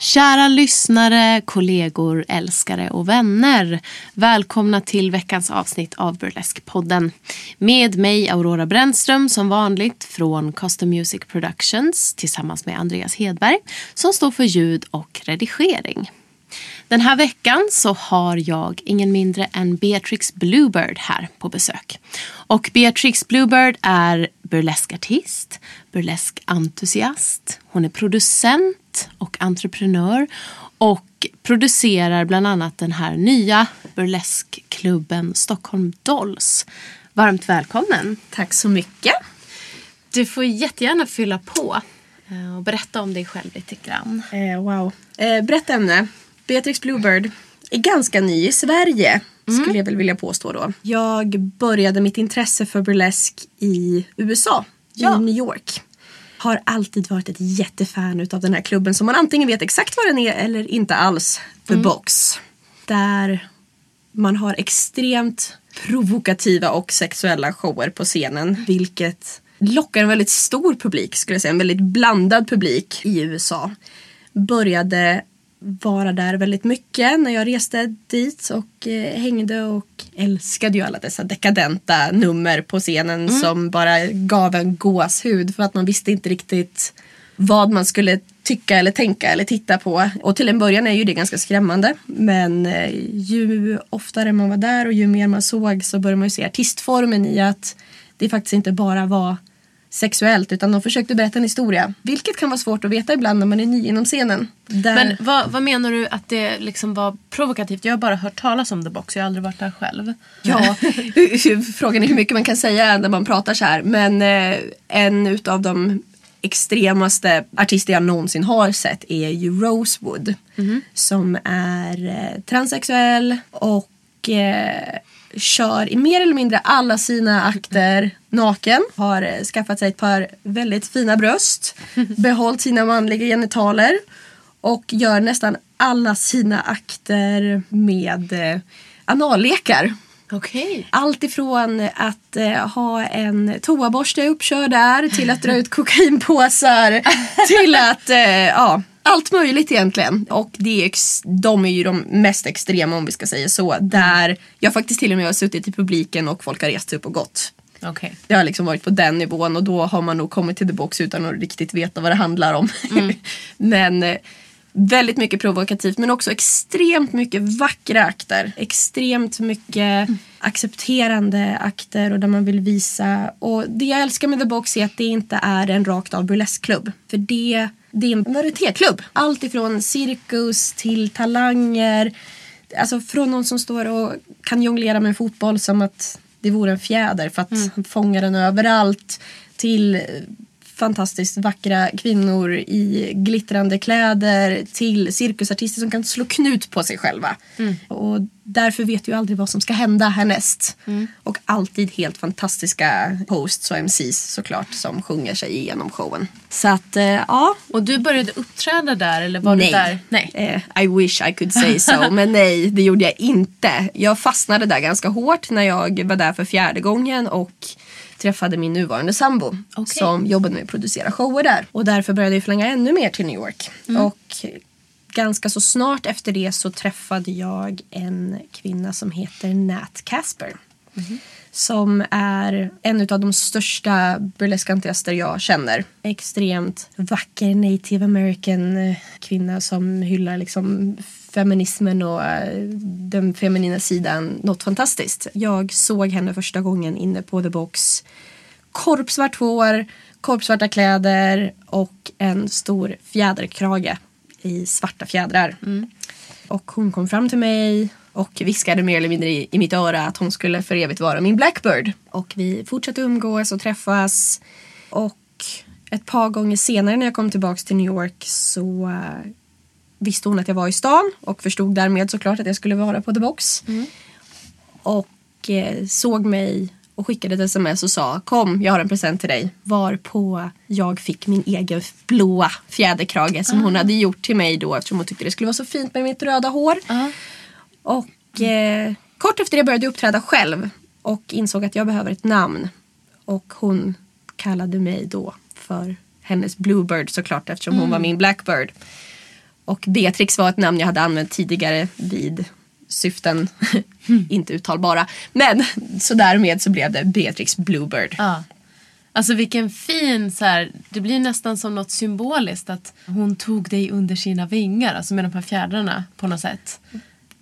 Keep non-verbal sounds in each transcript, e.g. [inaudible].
Kära lyssnare, kollegor, älskare och vänner. Välkomna till veckans avsnitt av Burlesque-podden. Med mig Aurora Brännström som vanligt från Custom Music Productions tillsammans med Andreas Hedberg som står för ljud och redigering. Den här veckan så har jag ingen mindre än Beatrix Bluebird här på besök. Och Beatrix Bluebird är burleskartist, burleskentusiast. Hon är producent och entreprenör och producerar bland annat den här nya burleskklubben Stockholm Dolls. Varmt välkommen! Tack så mycket! Du får jättegärna fylla på eh, och berätta om dig själv lite grann. Eh, wow. Eh, brett ämne. Beatrix Bluebird är ganska ny i Sverige. Skulle jag väl vilja påstå då. Jag började mitt intresse för burlesk i USA. Ja. I New York. Har alltid varit ett jättefan av den här klubben som man antingen vet exakt vad den är eller inte alls. The Box. Där man har extremt provokativa och sexuella shower på scenen. Vilket lockar en väldigt stor publik skulle jag säga. En väldigt blandad publik i USA. Började vara där väldigt mycket när jag reste dit och eh, hängde och älskade ju alla dessa dekadenta nummer på scenen som bara gav en gåshud för att man visste inte riktigt vad man skulle tycka eller tänka eller titta på. Och till en början är ju det ganska skrämmande. Men eh, ju oftare man var där och ju mer man såg så började man ju se artistformen i att det faktiskt inte bara var sexuellt utan de försökte berätta en historia. Vilket kan vara svårt att veta ibland när man är ny inom scenen. Där... Men vad, vad menar du att det liksom var provokativt? Jag har bara hört talas om The Box, jag har aldrig varit där själv. Ja, [laughs] frågan är hur mycket man kan säga när man pratar så här. Men eh, en utav de extremaste artister jag någonsin har sett är ju Rosewood. Som är eh, transsexuell och eh, kör i mer eller mindre alla sina akter naken. Har eh, skaffat sig ett par väldigt fina bröst. [laughs] Behållit sina manliga genitaler. Och gör nästan alla sina akter med eh, anallekar. Okej. Allt ifrån att eh, ha en toaborste uppkörd där till att dra ut [laughs] kokainpåsar till att, eh, ja, allt möjligt egentligen. Och det är de är ju de mest extrema om vi ska säga så. Där jag faktiskt till och med har suttit i publiken och folk har rest sig upp och gått. Okej. Det har liksom varit på den nivån och då har man nog kommit till The Box utan att riktigt veta vad det handlar om. [laughs] men eh, väldigt mycket provokativt men också extremt mycket vackra akter. Extremt mycket accepterande akter och där man vill visa. Och det jag älskar med The Box är att det inte är en rakt av burleskklubb. För det, det är en varietéklubb. Allt ifrån cirkus till talanger. Alltså från någon som står och kan jonglera med en fotboll som att det vore en fjäder för att han fångar den överallt. Till fantastiskt vackra kvinnor i glittrande kläder till cirkusartister som kan slå knut på sig själva. Och därför vet du aldrig vad som ska hända härnäst. Och alltid helt fantastiska hosts och MCs såklart som sjunger sig igenom showen. Så att eh, ja, Och du började uppträda där eller var nej. du där? Nej. Eh, I wish I could say so. [laughs] men nej, det gjorde jag inte. Jag fastnade där ganska hårt när jag var där för fjärde gången och träffade min nuvarande sambo Okej. som jobbade med att producera shower där. Och därför började jag flänga ännu mer till New York. Och ganska så snart efter det så träffade jag en kvinna som heter Nat Casper. Som är en av de största burleskantister jag känner. Extremt vacker native american eh, kvinna som hyllar liksom feminismen och eh, den feminina sidan något fantastiskt. Jag såg henne första gången inne på The Box. Korpsvart hår, korpsvarta kläder och en stor fjäderkrage i svarta fjädrar. Och hon kom fram till mig och viskade mer eller mindre i, i mitt öra att hon skulle för evigt vara min Blackbird. Och vi fortsatte umgås och träffas. Och ett par gånger senare när jag kom tillbaka till New York så eh, visste hon att jag var i stan och förstod därmed såklart att jag skulle vara på The Box. Och eh, såg mig och skickade ett sms och sa kom jag har en present till dig. Varpå jag fick min egen blåa fjäderkrage som hon hade gjort till mig då eftersom hon tyckte det skulle vara så fint med mitt röda hår. Och eh, kort efter det började jag uppträda själv och insåg att jag behöver ett namn. Och hon kallade mig då för hennes Bluebird såklart eftersom hon var min Blackbird. Och Beatrix var ett namn jag hade använt tidigare vid syften [laughs] inte uttalbara. Men så därmed så blev det Beatrix Bluebird. Ja. Alltså vilken fin så här, det blir nästan som något symboliskt att hon tog dig under sina vingar, alltså med de här fjädrarna på något sätt.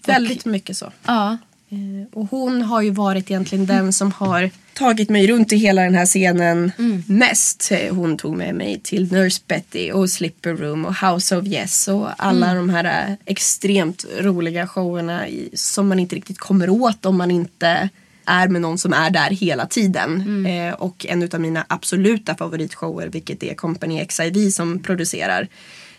Väldigt mycket så. Ja. Eh, Och hon har ju varit egentligen den som har tagit mig runt i hela den här scenen mest. Eh, Hon tog med mig till Nurse Betty och Slipper Room och House of Yes och alla de här eh, extremt roliga showerna i, som man inte riktigt kommer åt om man inte är med någon som är där hela tiden. Eh, och en av mina absoluta favoritshower vilket är Company XIV som producerar.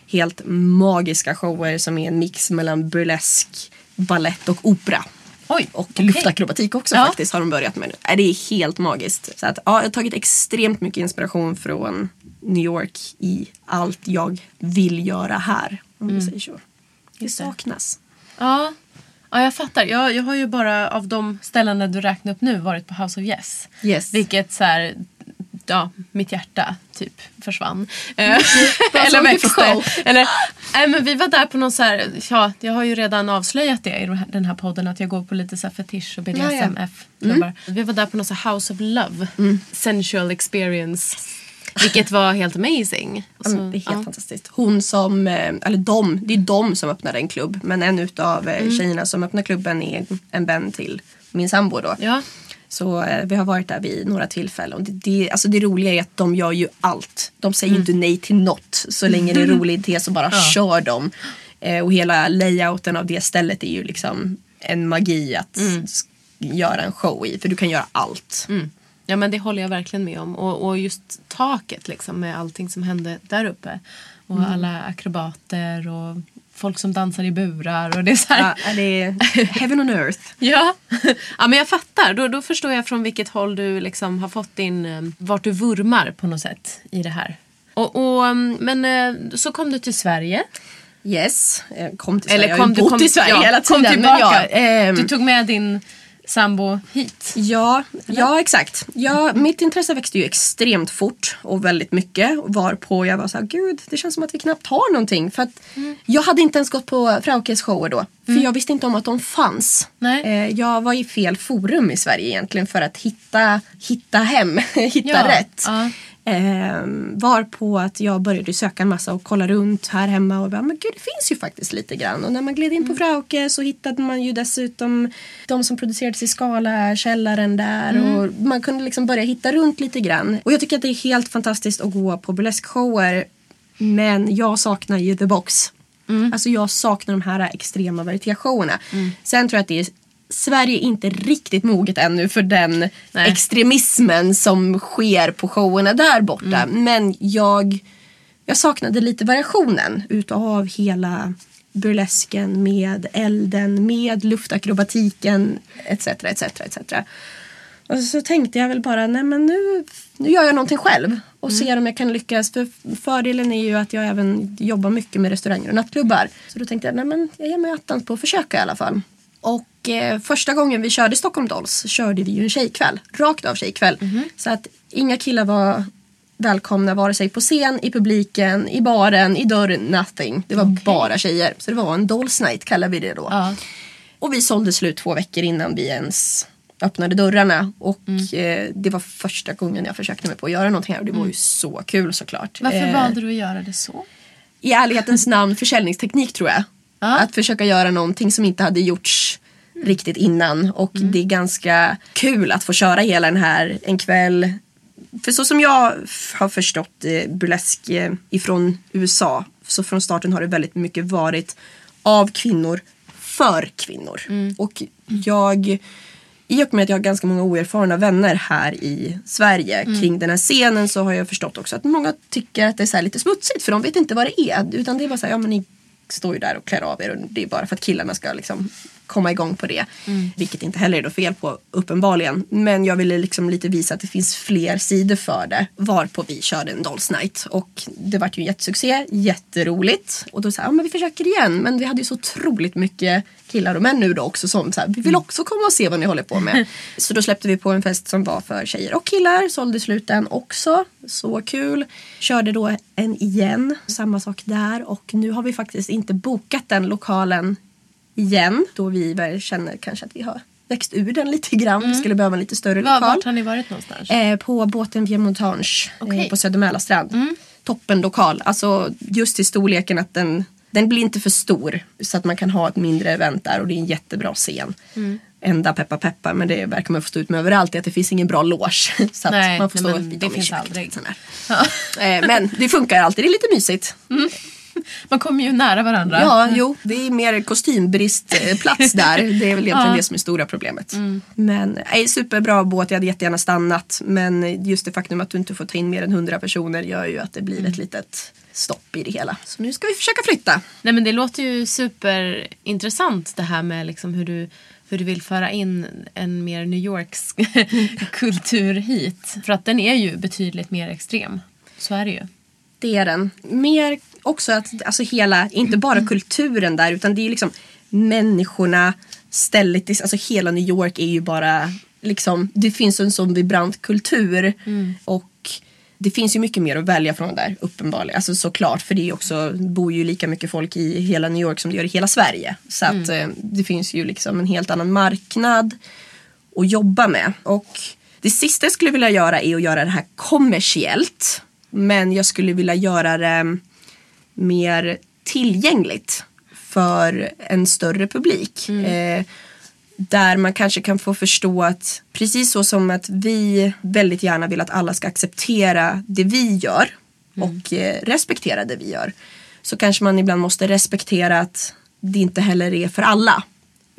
Helt magiska shower som är en mix mellan burlesk, ballett och opera. Oj, Och okej. luftakrobatik också Ja. faktiskt har de börjat med nu. Äh, Det är helt magiskt. Så att, ja, jag har tagit extremt mycket inspiration från New York i allt jag vill göra här. Om vi säger så. Det Mm. Saknas. Ja. ja, jag fattar. Jag, jag har ju bara av de ställena du räknade upp nu varit på House of Yes. Yes. Vilket så här, ja, mitt hjärta typ försvann. [laughs] Eh, så Eller växte. Eller, nej, men vi var där på någon så här, ja, jag har ju redan avslöjat det i den här podden att jag går på lite så här fetisch och Ja, ja. BDSM-F-klubbar. Vi var där på någon så House of Love, sensual experience. Vilket var helt amazing. Ja, men det är helt fantastiskt. Hon som, eh, eller de, det är de som öppnade en klubb. Men en utav eh, Mm. tjejerna som öppnar klubben är en vän till min sambo då. Ja. Så eh, vi har varit där vid några tillfällen. Och det, det, alltså det roliga är att de gör ju allt. De säger Mm. inte nej till något. Så länge det är en rolig idé så bara kör de. Eh, och hela layouten av det stället är ju liksom en magi att s- göra en show i. För du kan göra allt. Mm. Ja men det håller jag verkligen med om. Och, och just taket liksom med allting som hände där uppe. Och alla akrobater och folk som dansar i burar. Och det är så här, Ja, det är heaven on earth. [laughs] Ja. ja, men jag fattar. Då, då förstår jag från vilket håll du liksom har fått din... eh, Vart du vurmar på något sätt i det här. Och, och, mm, men eh, så kom du till Sverige. Yes, eh, kom till Eller Sverige. kom jag har ju bott kom, i Sverige ja, hela tiden. kom men tillbaka. ja, ehm, Du tog med din sambo hit. Ja, ja exakt. Ja, mitt intresse växte ju extremt fort och väldigt mycket. Varpå jag var så här, gud det känns som att vi knappt har någonting. För att Jag hade inte ens gått på Fraukes shower då. För jag visste inte om att de fanns. Nej. Eh, jag var i fel forum i Sverige egentligen för att hitta, hitta hem, [laughs] hitta Ja, rätt. ja. Eh, var på att jag började söka en massa och kolla runt här hemma och bara, men gud det finns ju faktiskt lite grann. Och när man gled in Mm. på Frauke så hittade man ju dessutom de som producerades i Skala, källaren där Mm. och man kunde liksom börja hitta runt lite grann. Och jag tycker att det är helt fantastiskt att gå på burleskshower men jag saknar ju the box. Mm. Alltså jag saknar de här extrema varietéshowerna. Sen tror jag att det är Sverige är inte riktigt moget ännu för den Nej. extremismen som sker på showerna där borta. Mm. Men jag, jag saknade lite variationen utav hela burlesken med elden, med luftakrobatiken etc. etc, etc. Och så tänkte jag väl bara, nej men nu, nu gör jag någonting själv och ser om jag kan lyckas. För fördelen är ju att jag även jobbar mycket med restauranger och nattklubbar. Så då tänkte jag, nej men jag ger mig attans på att försöka i alla fall. Och eh, första gången vi körde Stockholm Dolls körde vi ju en tjejkväll. Rakt av tjejkväll. Så att inga killar var välkomna vare sig på scen, i publiken, i baren, i dörren, nothing. Det var bara tjejer. Så det var en Dolls night kallar vi det då. Ja. Och vi sålde slut två veckor innan vi ens öppnade dörrarna. Och eh, det var första gången jag försökte mig på att göra någonting här och det var ju så kul såklart. Varför Eh, valde du att göra det så? I ärlighetens namn försäljningsteknik tror jag. Ja. Att försöka göra någonting som inte hade gjorts riktigt innan. Och det är ganska kul att få köra hela den här en kväll. För så som jag har förstått eh, burlesk eh, ifrån USA. Så från starten har det väldigt mycket varit av kvinnor för kvinnor. Och jag i och med att jag har ganska många oerfarna vänner här i Sverige kring den här scenen så har jag förstått också att många tycker att det är så här lite smutsigt för de vet inte vad det är. Utan det är bara så här, ja men ni står ju där och klär av er och det är bara för att killarna ska liksom komma igång på det. Vilket inte heller är något fel på uppenbarligen. Men jag ville liksom lite visa att det finns fler sidor för det. Varpå vi körde en Dolls Night. Och det vart ju en jättesuccé, jätteroligt. Och då sa jag, ja men vi försöker igen. Men vi hade ju så otroligt mycket killar och män nu då också som så här, vi vill också komma och se vad ni håller på med. [laughs] så då släppte vi på en fest som var för tjejer och killar. Sålde slut den också. Så kul. Körde då en igen. Samma sak där. Och nu har vi faktiskt inte bokat den lokalen igen. Då vi väl känner kanske att vi har växt ur den lite grann. Vi skulle behöva en lite större Var, lokal. vart har ni varit någonstans? Eh, på båten Via Montage Okej. eh, på Söder Mälarstrand. Toppen lokal. Alltså just i storleken att den, den blir inte för stor. Så att man kan ha ett mindre event där och det är en jättebra scen. Enda peppar peppar men det verkar man få stå ut med överallt är att det finns ingen bra loge. [laughs] Så att Nej, man får nej, stå men lite det finns aldrig. här. Eh, men det funkar alltid, det är lite mysigt. [laughs] Man kommer ju nära varandra. Ja, jo, det är mer kostymbristplats [laughs] där. Det är väl egentligen Ja. det som är stora problemet. Men nej, superbra båt, jag hade jättegärna stannat. Men just det faktum att du inte får ta in mer än 100 personer gör ju att det blir ett litet stopp i det hela. Så nu ska vi försöka flytta. Nej, men det låter ju superintressant det här med liksom hur, du, hur du vill föra in en mer New Yorks [laughs] kultur hit. För att den är ju betydligt mer extrem. Så är det ju. Det är den. Mer också att alltså hela, inte bara kulturen där utan det är liksom människorna, stället, alltså hela New York är ju bara liksom, det finns en sån vibrant kultur och det finns ju mycket mer att välja från där uppenbarligen. Alltså såklart för det är också, bor ju lika mycket folk i hela New York som det gör i hela Sverige. Så att eh, det finns ju liksom en helt annan marknad att jobba med. Och det sista jag skulle vilja göra är att göra det här kommersiellt. Men jag skulle vilja göra det mer tillgängligt för en större publik. Eh, där man kanske kan få förstå att precis så som att vi väldigt gärna vill att alla ska acceptera det vi gör och eh, respektera det vi gör. Så kanske man ibland måste respektera att det inte heller är för alla.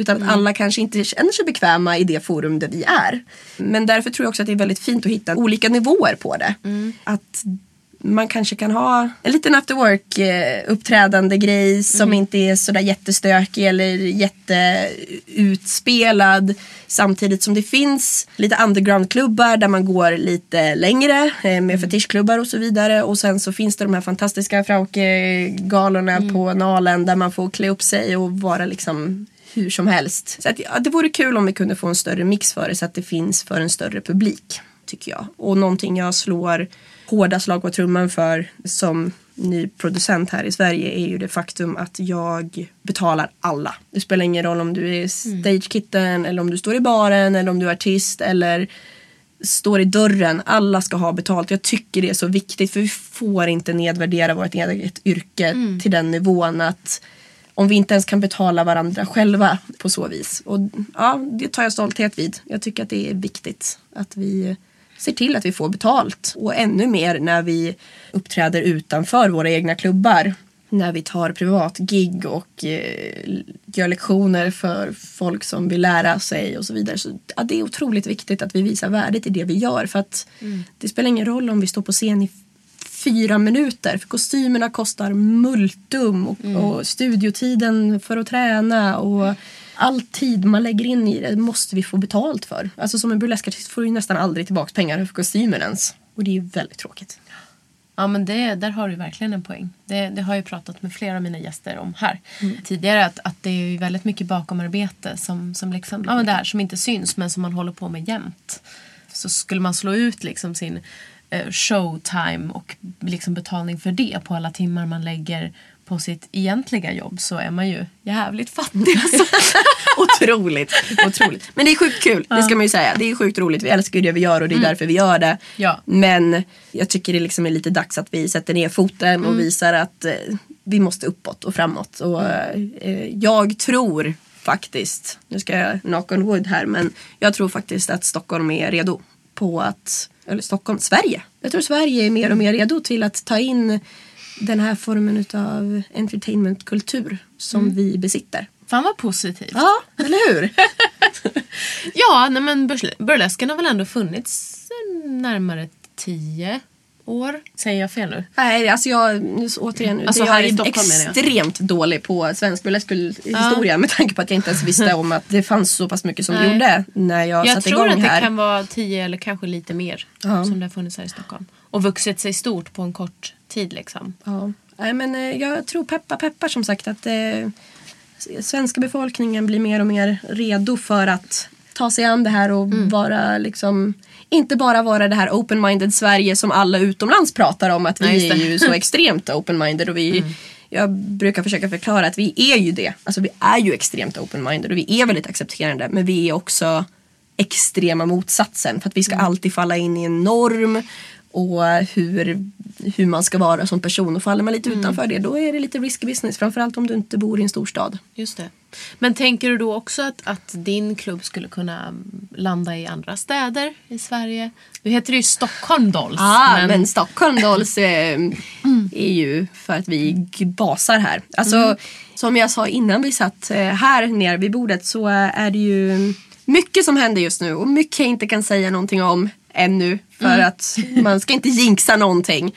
Utan att alla kanske inte känner sig bekväma i det forum där vi är. Men därför tror jag också att det är väldigt fint att hitta olika nivåer på det. Att man kanske kan ha en liten after work eh, uppträdande grej som inte är sådär jättestökig eller jätteutspelad. Samtidigt som det finns lite undergroundklubbar där man går lite längre eh, med fetischklubbar och så vidare. Och sen så finns det de här fantastiska Frauke-galorna på Nalen där man får klä upp sig och vara liksom hur som helst. Så att, ja, det vore kul om vi kunde få en större mix för det så att det finns för en större publik. Tycker jag. Och någonting jag slår hårda slag på trumman för som ny producent här i Sverige är ju det faktum att jag betalar alla. Det spelar ingen roll om du är stagekitten eller om du står i baren eller om du är artist eller står i dörren. Alla ska ha betalt. Jag tycker det är så viktigt för vi får inte nedvärdera vårt eget yrke till den nivån att om vi inte ens kan betala varandra själva på så vis. Och ja, det tar jag stolthet vid. Jag tycker att det är viktigt att vi ser till att vi får betalt. Och ännu mer när vi uppträder utanför våra egna klubbar. När vi tar privatgig och eh, gör lektioner för folk som vill lära sig och så vidare. Så, ja, det är otroligt viktigt att vi visar värdet i det vi gör. För att det spelar ingen roll om vi står på scen i fyra minuter. För kostymerna kostar multum och, och studiotiden för att träna och all tid man lägger in i det måste vi få betalt för. Alltså som en burleskartist får du nästan aldrig tillbaka pengar för kostymen ens. Och det är ju väldigt tråkigt. Ja, men det, där har du verkligen en poäng. Det, det har jag pratat med flera av mina gäster om här tidigare. Att, att det är ju väldigt mycket bakomarbete som, som, liksom, ja, men det här, som inte syns men som man håller på med jämt. Så skulle man slå ut liksom sin showtime och liksom betalning för det på alla timmar man lägger på sitt egentliga jobb så är man ju jävligt fattig. Alltså. [laughs] otroligt, otroligt. Men det är sjukt kul, det ska man ju säga. Det är sjukt roligt, vi älskar ju det vi gör och det är därför vi gör det. Ja. Men jag tycker det liksom är lite dags att vi sätter ner foten och visar att eh, vi måste uppåt och framåt. Och eh, jag tror faktiskt, nu ska jag knock on wood här, men jag tror faktiskt att Stockholm är redo på att, eller Stockholm, Sverige. Jag tror Sverige är mer och mer redo till att ta in den här formen av entertainmentkultur som vi besitter. Fan vad positivt. Ja, eller hur? [laughs] Ja, nej men burles- burlesken har väl ändå funnits närmare tio år. Säger jag fel nu? Nej, alltså jag, nu, återigen, Alltså jag här är Stockholm menar jag. extremt dålig på svensk burlesk historia med tanke på att jag inte ens visste om att det fanns så pass mycket som det gjorde när jag, Jag satte tror igång att det här. kan vara tio eller kanske lite mer Ja. som det har funnits här i Stockholm. Och vuxit sig stort på en kort tid liksom. Ja. Nej, men eh, jag tror peppar peppar som sagt att eh, svenska befolkningen blir mer och mer redo för att ta sig an det här och Mm. vara liksom inte bara vara det här open-minded Sverige som alla utomlands pratar om att vi Nej, är. Mm. ju så extremt open-minded och vi Jag brukar försöka förklara att vi är ju det. Alltså vi är ju extremt open-minded och vi är väldigt accepterande men vi är också extrema motsatsen för att vi ska alltid falla in i en norm och hur, hur man ska vara som person. Och faller man lite utanför det då är det lite risky business. Framförallt om du inte bor i en storstad. Just det. Men tänker du då också att, att din klubb skulle kunna landa i andra städer i Sverige? Nu heter det ju Stockholm Dolls. Ah, men... Stockholm Dolls eh, [clears throat] är ju för att vi basar här. Alltså, Som jag sa innan vi satt eh, här nere vid bordet så är det ju mycket som händer just nu och mycket jag inte kan säga någonting om ännu för att man ska inte jinxa någonting.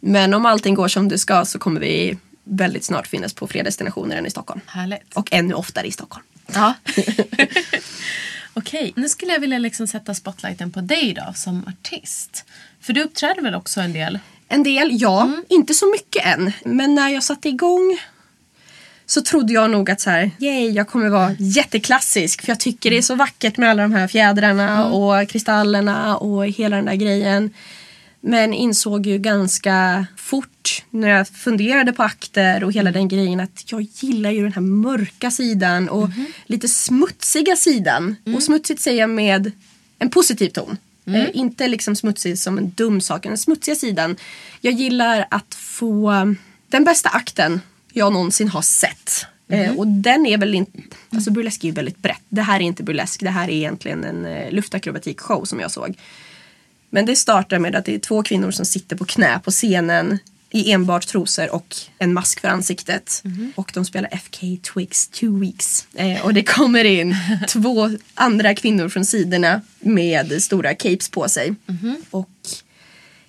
Men om allting går som det ska så kommer vi väldigt snart finnas på fler destinationer än i Stockholm. Härligt. Och ännu oftare i Stockholm. Ja. [laughs] Okej, nu skulle jag vilja liksom sätta spotlighten på dig då som artist. För du uppträder väl också en del? En del, ja. Inte så mycket än. Men när jag satte igång så trodde jag nog att så här, yay, jag kommer vara jätteklassisk. För jag tycker det är så vackert med alla de här fjädrarna och kristallerna och hela den där grejen. Men insåg ju ganska fort när jag funderade på akter och hela den grejen att jag gillar ju den här mörka sidan och lite smutsiga sidan. Och smutsigt säger jag med en positiv ton. Eh, inte liksom smutsig som en dum sak, den smutsiga sidan. Jag gillar att få den bästa akten jag någonsin har sett. Eh, och den är väl inte, alltså burlesk är ju väldigt brett. Det här är inte burlesk, det här är egentligen en eh, luftakrobatikshow som jag såg. Men det startar med att det är två kvinnor som sitter på knä på scenen i enbart trosor och en mask för ansiktet. Och de spelar FK Twigs Two Weeks. Eh, och det kommer in [laughs] två andra kvinnor från sidorna med stora capes på sig. Och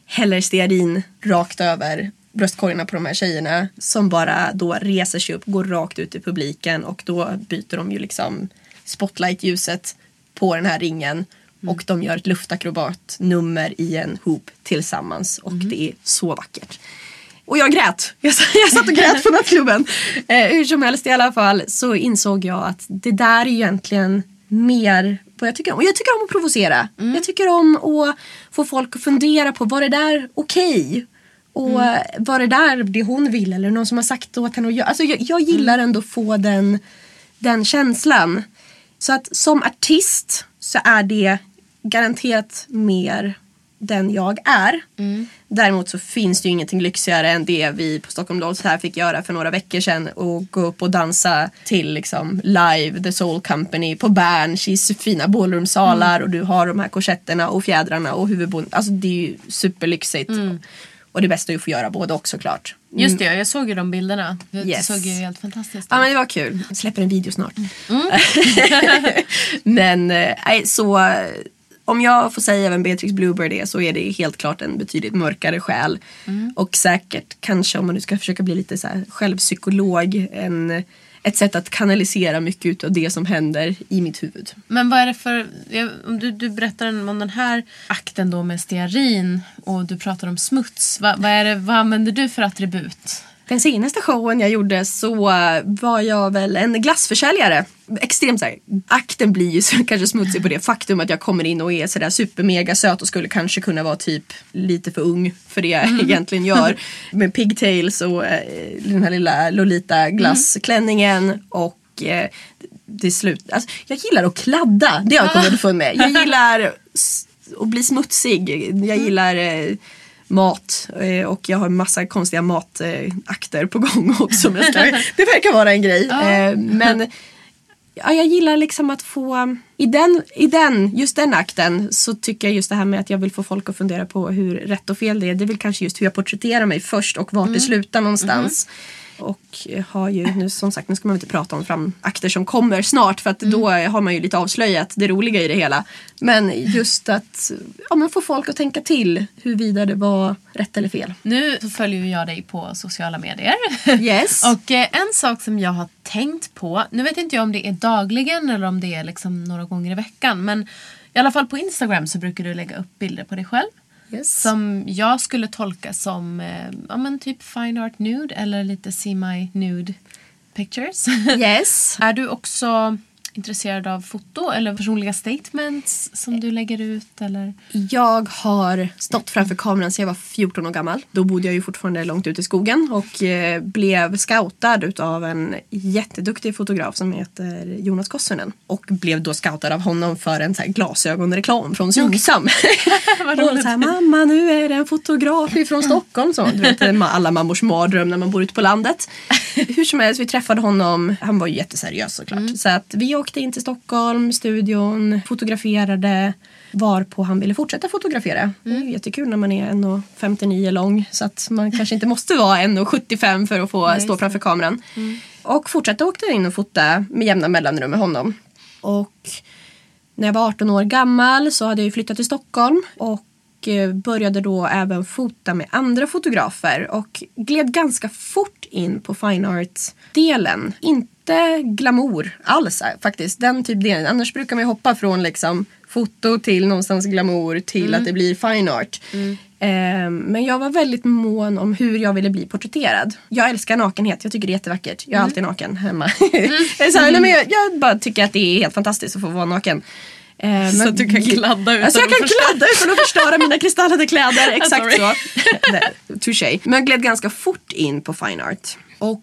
häller stearin rakt över bröstkorgarna på de här tjejerna som bara då reser sig upp, går rakt ut i publiken och då byter de ju liksom spotlight-ljuset på den här ringen och de gör ett luftakrobatnummer i en hoop tillsammans och det är så vackert. Och jag grät. [laughs] Jag, satt- jag satt och grät på nattklubben. Eh, hur som helst i alla fall så insåg jag att det där är egentligen mer vad jag tycker om. Och jag tycker om att provocera. Jag tycker om att få folk att fundera på var det där okej? Och eh, var det där det hon vill eller någon som har sagt åt henne att göra. Alltså jag, jag gillar ändå att få den, den känslan. Så att som artist så är det garanterat mer den jag är. Däremot så finns det ju ingenting lyxigare än det vi på Stockholm Dolls här fick göra för några veckor sedan och gå upp och dansa till liksom live The Soul Company på Berns i fina ballroomsalar och du har de här korsetterna och fjädrarna och huvudbon. Alltså det är ju superlyxigt. Och det bästa är att få göra både och såklart. Just det, jag såg ju de bilderna. Det Yes. såg ju helt fantastiskt ut. Ja men det var kul. Jag släpper en video snart. [laughs] men eh, nej, så eh, om jag får säga vem Beatrix Bluebird är så är det helt klart en betydligt mörkare själ. Och säkert kanske om man nu ska försöka bli lite så självpsykolog en, ett sätt att kanalisera mycket av det som händer i mitt huvud. Men vad är det för... Om du, du berättar om den här akten då med stearin och du pratar om smuts. Vad, vad, är det, vad använder du för attribut? Den senaste showen jag gjorde så var jag väl en glassförsäljare. Extremt såhär, akten blir ju [laughs] så, kanske smutsig på det faktum att jag kommer in och är sådär supermega söt och skulle kanske kunna vara typ lite för ung för det jag egentligen gör. [laughs] Med pigtails och eh, den här lilla Lolita glassklänningen och eh, det slut. Alltså, jag gillar att kladda, det har jag kommit underfund med. Jag [laughs] gillar att bli smutsig. Jag gillar eh, mat eh, och jag har massa konstiga matakter på gång [laughs] också. Men ska, [laughs] det verkar vara en grej. Eh, men [laughs] ja, jag gillar liksom att få, i den, i den, just den akten så tycker jag just det här med att jag vill få folk att fundera på hur rätt och fel det är. Det är väl kanske just hur jag porträtterar mig först och vart det slutar någonstans. Och har ju nu som sagt, nu ska man inte prata om fram akter som kommer snart för att då har man ju lite avslöjat det roliga i det hela. Men just att ja, men få folk att tänka till huruvida det var rätt eller fel. Nu följer jag dig på sociala medier. Yes. [laughs] Och eh, en sak som jag har tänkt på, nu vet inte jag om det är dagligen eller om det är liksom några gånger i veckan. Men i alla fall på Instagram så brukar du lägga upp bilder på dig själv. Yes. Som jag skulle tolka som eh, ja, men typ fine art nude eller lite semi-nude pictures. [laughs] yes. är du också intresserad av foto eller personliga statements som du lägger ut? Eller? Jag har stått framför kameran sedan jag var 14 år gammal. Då bodde jag ju fortfarande långt ute i skogen och eh, blev scoutad utav en jätteduktig fotograf som heter Jonas Kossunen. Och blev då scoutad av honom för en så här glasögonreklam från Synsam. [laughs] [laughs] Vad och så här, mamma nu är det en fotograf ifrån Stockholm. Så, du vet, alla mammors mardröm när man bor ute på landet. [laughs] Hur som helst, vi träffade honom. Han var ju jätteseriös såklart. Så att vi åkte in till Stockholm, studion, fotograferade. Varpå han ville fortsätta fotografera. Det är ju jättekul när man är 1,59 lång. Så att man kanske inte måste vara 1,75 för att få stå framför kameran. Och fortsatte åka in och fota med jämna mellanrum med honom. Och när jag var 18 år gammal så hade jag flyttat till Stockholm och eh, började då även fota med andra fotografer och gled ganska fort in på fine art-delen. Inte glamour alls faktiskt, den typ delen. Annars brukar man ju hoppa från liksom foto till någonstans glamour till att det blir fine art. Eh, Men jag var väldigt mån om hur jag ville bli porträtterad. Jag älskar nakenhet, jag tycker det är jättevackert. Jag är alltid naken hemma. Är [laughs] så men jag, jag bara tycker att det är helt fantastiskt att få vara naken. Eh, Så att du kan kladda utan alltså jag kan kladda utan att förstöra mina [laughs] kristallade kläder. Exakt Sorry. så. [laughs] Touché. Men jag gled ganska fort in på fine art. Och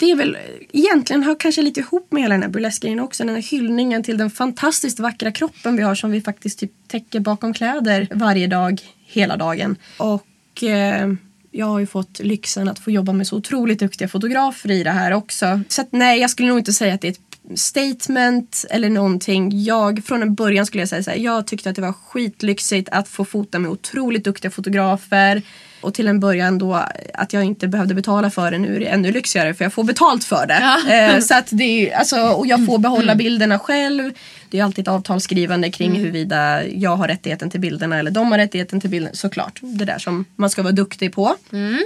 det är väl egentligen hör kanske lite ihop med hela den här burleskgrejen också. Den här hyllningen till den fantastiskt vackra kroppen vi har som vi faktiskt typ täcker bakom kläder varje dag, hela dagen. Och eh, jag har ju fått lyxen att få jobba med så otroligt duktiga fotografer i det här också. Så att, nej, jag skulle nog inte säga att det är ett statement eller någonting. Jag, från en början skulle jag säga så här, jag tyckte att det var skitlyxigt att få fota med otroligt duktiga fotografer. Och till en början då att jag inte behövde betala för det. Nu är det ännu lyxigare för jag får betalt för det. Eh, så att det är, alltså, och jag får behålla bilderna själv. Det är alltid ett avtalsskrivande kring huruvida jag har rättigheten till bilderna eller de har rättigheten till bilderna. Såklart, det där som man ska vara duktig på.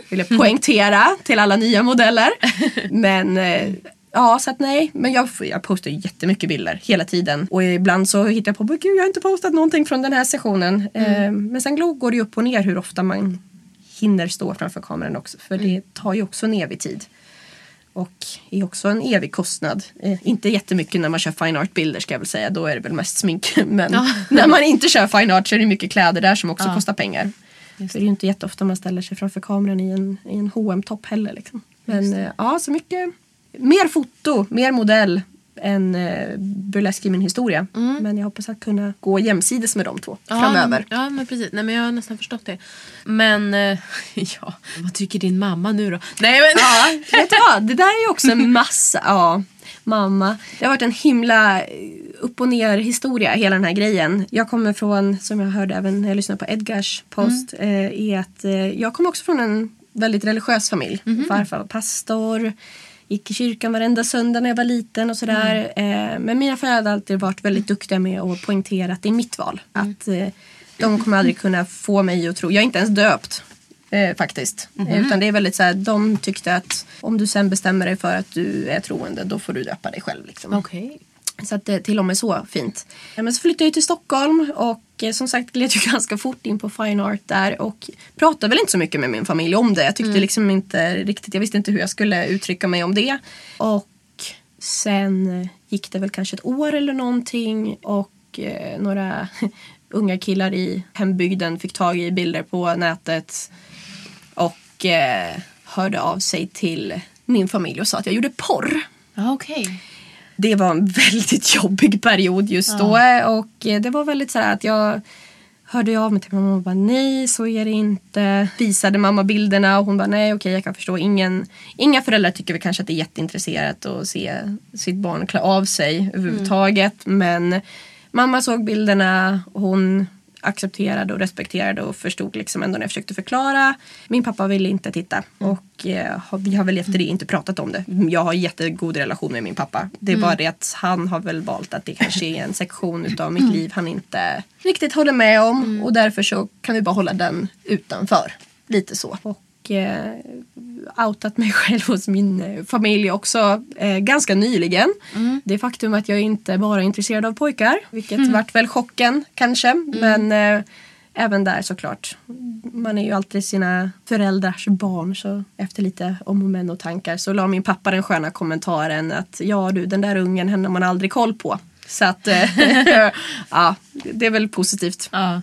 Vill jag poängtera till alla nya modeller. [laughs] Men eh, Ja, så att nej. Men jag, jag postar jättemycket bilder hela tiden. Och ibland så hittar jag på, "Men gud jag har inte postat någonting från den här sessionen. Eh, men sen går det ju upp och ner hur ofta man hinner stå framför kameran också. För det tar ju också en evig tid. Och är också en evig kostnad. Eh, inte jättemycket när man kör fine art-bilder ska jag väl säga. Då är det väl mest smink. [laughs] Men när man inte kör fine art så är det mycket kläder där som också kostar pengar. För det är ju inte jätteofta man ställer sig framför kameran i en, i en hm topp heller. Liksom. Men eh, ja, så mycket. Mer foto, mer modell än eh, burlesk i min historia. Men jag hoppas att kunna gå jämsides med de två framöver. Ja, men precis. Nej, men jag har nästan förstått det. Men, eh, [laughs] ja, vad tycker din mamma nu då? Nej, men... Ja, vet du vad? Det där är ju också en massa, ja, mamma. Det har varit en himla eh, upp och ner historia hela den här grejen. Jag kommer från, som jag hörde även när jag lyssnade på Edgars post, eh, är att eh, jag kommer också från en väldigt religiös familj. Farfar var pastor, gick i kyrkan varenda söndag när jag var liten och sådär. Eh, men mina föräldrar har alltid varit väldigt duktiga med att poängtera att det är mitt val. Att eh, de kommer aldrig kunna få mig att tro, jag är inte ens döpt. Eh, faktiskt. Eh, Utan det är väldigt så här, de tyckte att om du sen bestämmer dig för att du är troende då får du döpa dig själv. Liksom. Okej. Så att det till och med så fint. Men så flyttade jag till Stockholm och eh, som sagt gled ju [laughs] ganska fort in på fine art där och pratade väl inte så mycket med min familj om det. Jag tyckte liksom inte riktigt, jag visste inte hur jag skulle uttrycka mig om det. Och sen gick det väl kanske ett år eller någonting och eh, några [laughs] unga killar i hembygden fick tag i bilder på nätet och eh, hörde av sig till min familj och sa att jag gjorde porr. Ja, okej. Det var en [laughs] väldigt jobbig period just då och eh, det var väldigt så här att jag hörde av mig till mamma och bara nej så är det inte. Visade mamma bilderna och hon bara nej okej jag kan förstå. Ingen, inga föräldrar tycker väl kanske att det är jätteintressant att se sitt barn klä av sig överhuvudtaget. Men mamma såg bilderna, hon accepterade och respekterade och förstod liksom ändå när jag försökte förklara. Min pappa ville inte titta och eh, vi har väl efter det inte pratat om det. Jag har jättegod relation med min pappa. Det är bara det att han har väl valt att det kanske är en sektion [clears throat] utav mitt liv han inte riktigt håller med om och därför så kan vi bara hålla den utanför. Lite så. Och eh, outat mig [laughs] själv hos min eh, familj också eh, ganska nyligen. Det faktum att jag inte bara är intresserad av pojkar, vilket vart väl chocken kanske. Men eh, även där såklart. Man är ju alltid sina föräldrars barn så efter lite om och men och tankar så la min pappa den sköna kommentaren att ja du den där ungen henne har man aldrig koll på. Så att eh, [laughs] ja, det är väl positivt. Ja.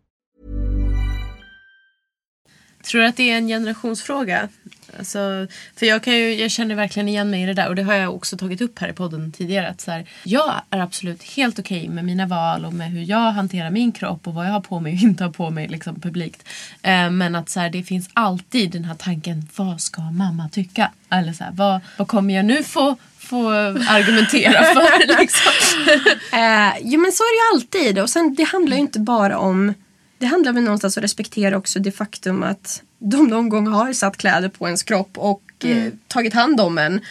Tror du att det är en generationsfråga? Alltså, för jag, kan ju, jag känner verkligen igen mig i det där och det har jag också tagit upp här i podden tidigare. Att så här, jag är absolut helt okej med mina val och med hur jag hanterar min kropp och vad jag har på mig och [laughs] inte har på mig liksom, publikt. Eh, men att så här, det finns alltid den här tanken, vad ska mamma tycka? Eller så här, vad, vad kommer jag nu få, få argumentera för? [laughs] liksom? [laughs] Eh, jo men så är det ju alltid. Och sen det handlar ju inte bara om... Det handlar väl någonstans om att respektera också det faktum att de någon gång har satt kläder på ens kropp och eh, tagit hand om en.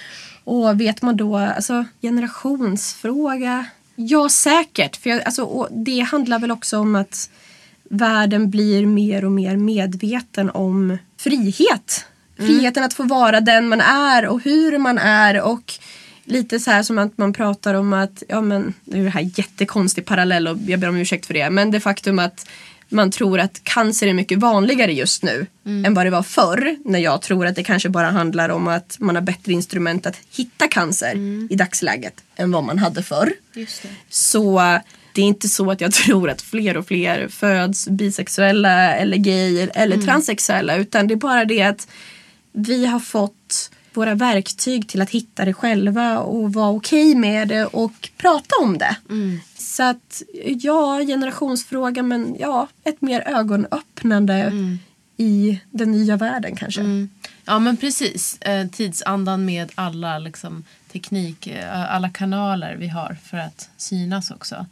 Och vet man då, alltså generationsfråga? Ja säkert. För jag, alltså, och det handlar väl också om att världen blir mer och mer medveten om frihet. Friheten att få vara den man är och hur man är och lite så här som att man pratar om att, ja men nu är det här jättekonstig parallell och jag ber om ursäkt för det, men det faktum att man tror att cancer är mycket vanligare just nu än vad det var förr. När jag tror att det kanske bara handlar om att man har bättre instrument att hitta cancer i dagsläget än vad man hade förr. Så det är inte så att jag [laughs] tror att fler och fler föds bisexuella eller gay eller transsexuella utan det är bara det att vi har fått våra verktyg till att hitta det själva och vara okej med det och prata om det. Så att ja, generationsfråga men ja, ett mer ögonöppnande i den nya världen kanske. Ja men precis. Eh, tidsandan med alla liksom, teknik, eh, alla kanaler vi har för att synas också.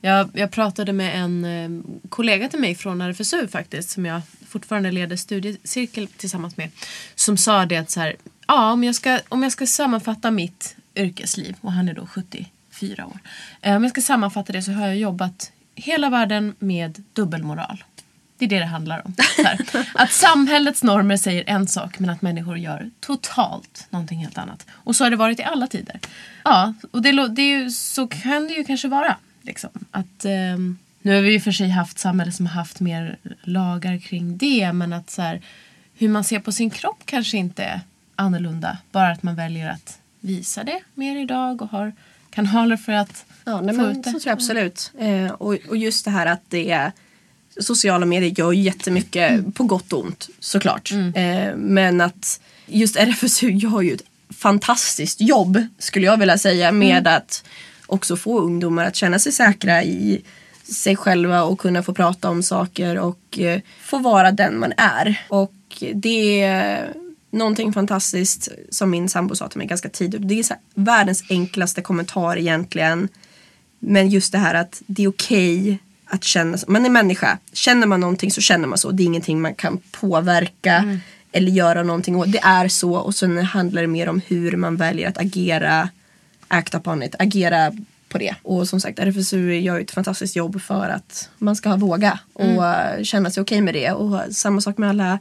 Jag, jag pratade med en eh, kollega till mig från RFSU faktiskt som jag fortfarande leder studiecirkel tillsammans med. Som sa det att så här, ja, om, jag ska, om jag ska sammanfatta mitt yrkesliv och han är då 74 år. Eh, Om jag ska sammanfatta det så har jag jobbat hela världen med dubbelmoral. Det är det det handlar om. [laughs] Att samhällets normer säger en sak men att människor gör totalt någonting helt annat. Och så har det varit i alla tider. Ja, och det, det är ju, så kan det ju kanske vara. Liksom. Att, ehm, nu har vi ju för sig haft samhälle som har haft mer lagar kring det men att så här, hur man ser på sin kropp kanske inte är annorlunda. Bara att man väljer att visa det mer idag och har kanaler för att Ja, nej, få men ut det. så tror jag absolut. Eh, och, och just det här att det är Sociala medier gör jättemycket Mm. på gott och ont såklart. Eh, men att just RFSU gör ju ett fantastiskt jobb skulle jag vilja säga med Mm. att också få ungdomar att känna sig säkra i sig själva och kunna få prata om saker och eh, få vara den man är. Och det någonting fantastiskt som min sambo sa till mig ganska tidigt. Det är här, världens enklaste kommentar egentligen. Men just det här att det är okej att känna så. Man är människa. Känner man någonting så känner man så. Det är ingenting man kan påverka eller göra någonting åt. Det är så och sen handlar det mer om hur man väljer att agera, act upon it, agera på det. Och som sagt RFSU gör ju ett fantastiskt jobb för att man ska våga och eh, känna sig okej med det. Och samma sak med alla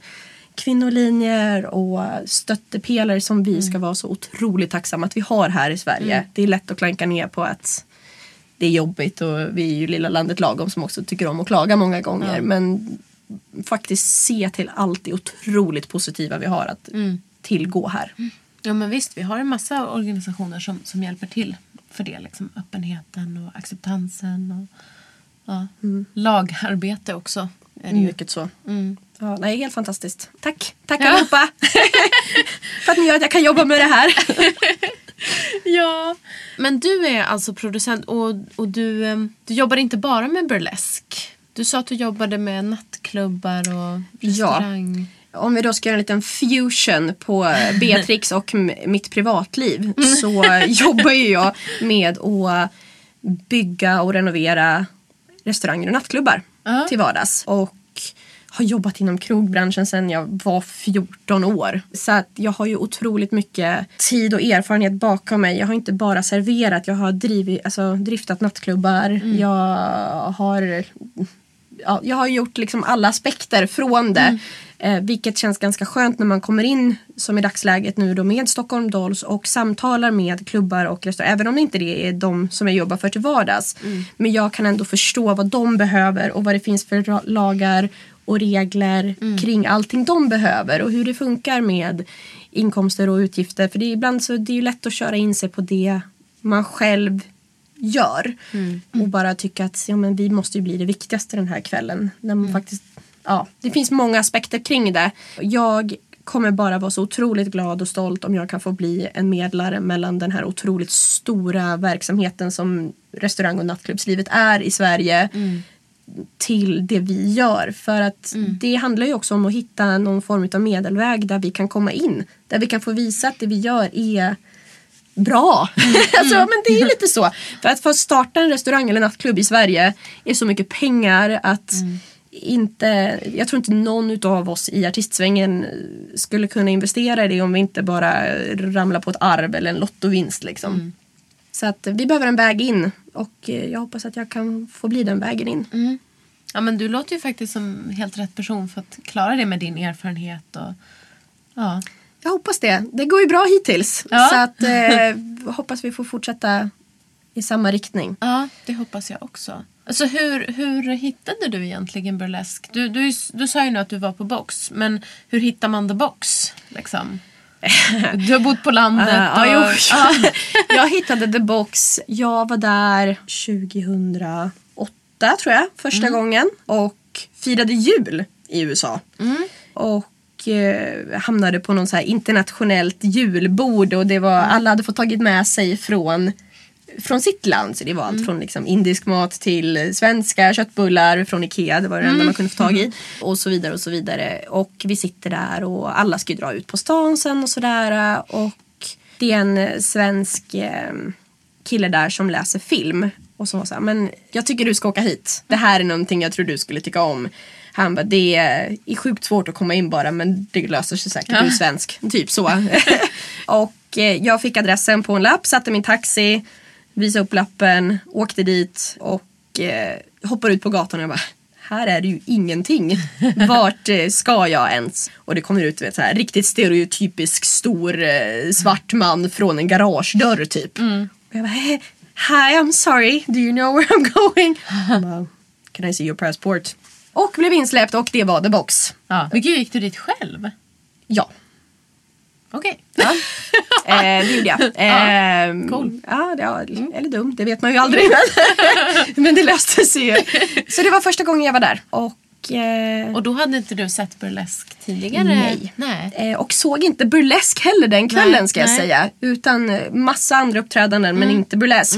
kvinnolinjer och stöttepelare som vi ska vara så otroligt tacksamma att vi har här i Sverige. Det är lätt att klanka ner på att det är jobbigt och vi är ju lilla landet lagom som också tycker om att klaga många gånger. Men faktiskt se till allt det otroligt positiva vi har att tillgå här. Ja men visst, vi har en massa organisationer som, som hjälper till för det. Liksom, öppenheten och acceptansen och ja, lagarbete också. Mycket så. Mm. Ja, nej, helt fantastiskt. Tack, tack Ja. allihopa. [laughs] för att ni gör att jag kan jobba med det här. [laughs] Ja. Men du är alltså producent och, och du, du jobbar inte bara med burlesk. Du sa att du jobbade med nattklubbar och restaurang. Om vi då ska göra en liten fusion på [laughs] Beatrix och mitt privatliv så jobbar ju jag med att bygga och renovera restauranger och nattklubbar Ja. till vardags. Och har jobbat inom krogbranschen sedan jag var 14 år. Så att jag har ju otroligt mycket tid och erfarenhet bakom mig. Jag har inte bara serverat, jag har drivit, alltså, driftat nattklubbar. Jag har ja, jag har gjort liksom alla aspekter från det. Eh, vilket känns ganska skönt när man kommer in som i dagsläget nu då med Stockholm Dolls och samtalar med klubbar och restauranger. Även om det inte det är de som jag jobbar för till vardags. Men jag kan ändå förstå vad de behöver och vad det finns för lagar och regler kring allting de behöver och hur det funkar med inkomster och utgifter. För det är ibland så det är ju lätt att köra in sig på det man själv gör. Och bara tycka att ja, men vi måste ju bli det viktigaste den här kvällen. När man faktiskt, ja, det finns många aspekter kring det. Jag kommer bara vara så otroligt glad och stolt om jag kan få bli en medlare mellan den här otroligt stora verksamheten som restaurang och nattklubbslivet är i Sverige till det vi gör. För att det handlar ju också om att hitta någon form av medelväg där vi kan komma in. Där vi kan få visa att det vi gör är bra. [laughs] alltså, men det är lite så. För att få starta en restaurang eller nattklubb i Sverige är så mycket pengar att inte, jag tror inte någon av oss i artistsvängen skulle kunna investera i det om vi inte bara ramlar på ett arv eller en lottovinst. Liksom. Så att vi behöver en väg in och eh, jag hoppas att jag kan få bli den vägen in. Ja men du låter ju faktiskt som helt rätt person för att klara det med din erfarenhet. Och, ja. Jag hoppas det. Det går ju bra hittills. Ja. Så att [laughs] eh, hoppas vi får fortsätta i samma riktning. ja, det hoppas jag också. Alltså hur, hur hittade du egentligen burlesk? Du, du, du sa ju nu att du var på box, men hur hittar man the box? Liksom? Du har bott på landet. Uh, [laughs] ja, och, jo. ja. [laughs] jag hittade The Box. Jag var där 2008 tror jag, första gången. Och firade jul i USA. Och eh, hamnade på någon så internationellt julbord. Och det var, alla hade fått tagit med sig från från sitt land. Så det var allt från liksom indisk mat till svenska köttbullar från Ikea. Det var det enda man kunde få tag i. Och så vidare och så vidare. Och vi sitter där och alla ska ju dra ut på stan sen och sådär. Och det är en svensk eh, kille där som läser film. Och som var så här, men jag tycker du ska åka hit. Det här är någonting jag tror du skulle tycka om. Han bara, det är sjukt svårt att komma in bara men det löser sig säkert. Du är svensk. Typ så. [laughs] och eh, jag fick adressen på en lapp, satte min taxi, visade upp lappen, åkte dit och eh, hoppar ut på gatan och jag bara här är det ju ingenting. [laughs] Vart eh, ska jag ens? Och det kommer ut vet, så här, riktigt stereotypisk stor eh, svart man från en garagedörr typ. Och jag bara, "Hey, Hi, I'm sorry. Do you know where I'm going? [laughs] Bara, Can I see your passport? Och blev insläppt och det var the box. Ja. Men gud, gick du dit själv? Ja, Okej. [laughs] eh, det gjorde jag. Eh, cool. Ja, det, ja, eller dumt, det vet man ju aldrig. [laughs] Men det löste sig ju. Så det var första gången jag var där. Och, eh, Och då hade inte du sett burlesk tidigare? Nej. Nej. Eh, och såg inte burlesk heller den kvällen Nej, ska jag nej. säga. Utan eh, massa andra uppträdanden men inte burlesk.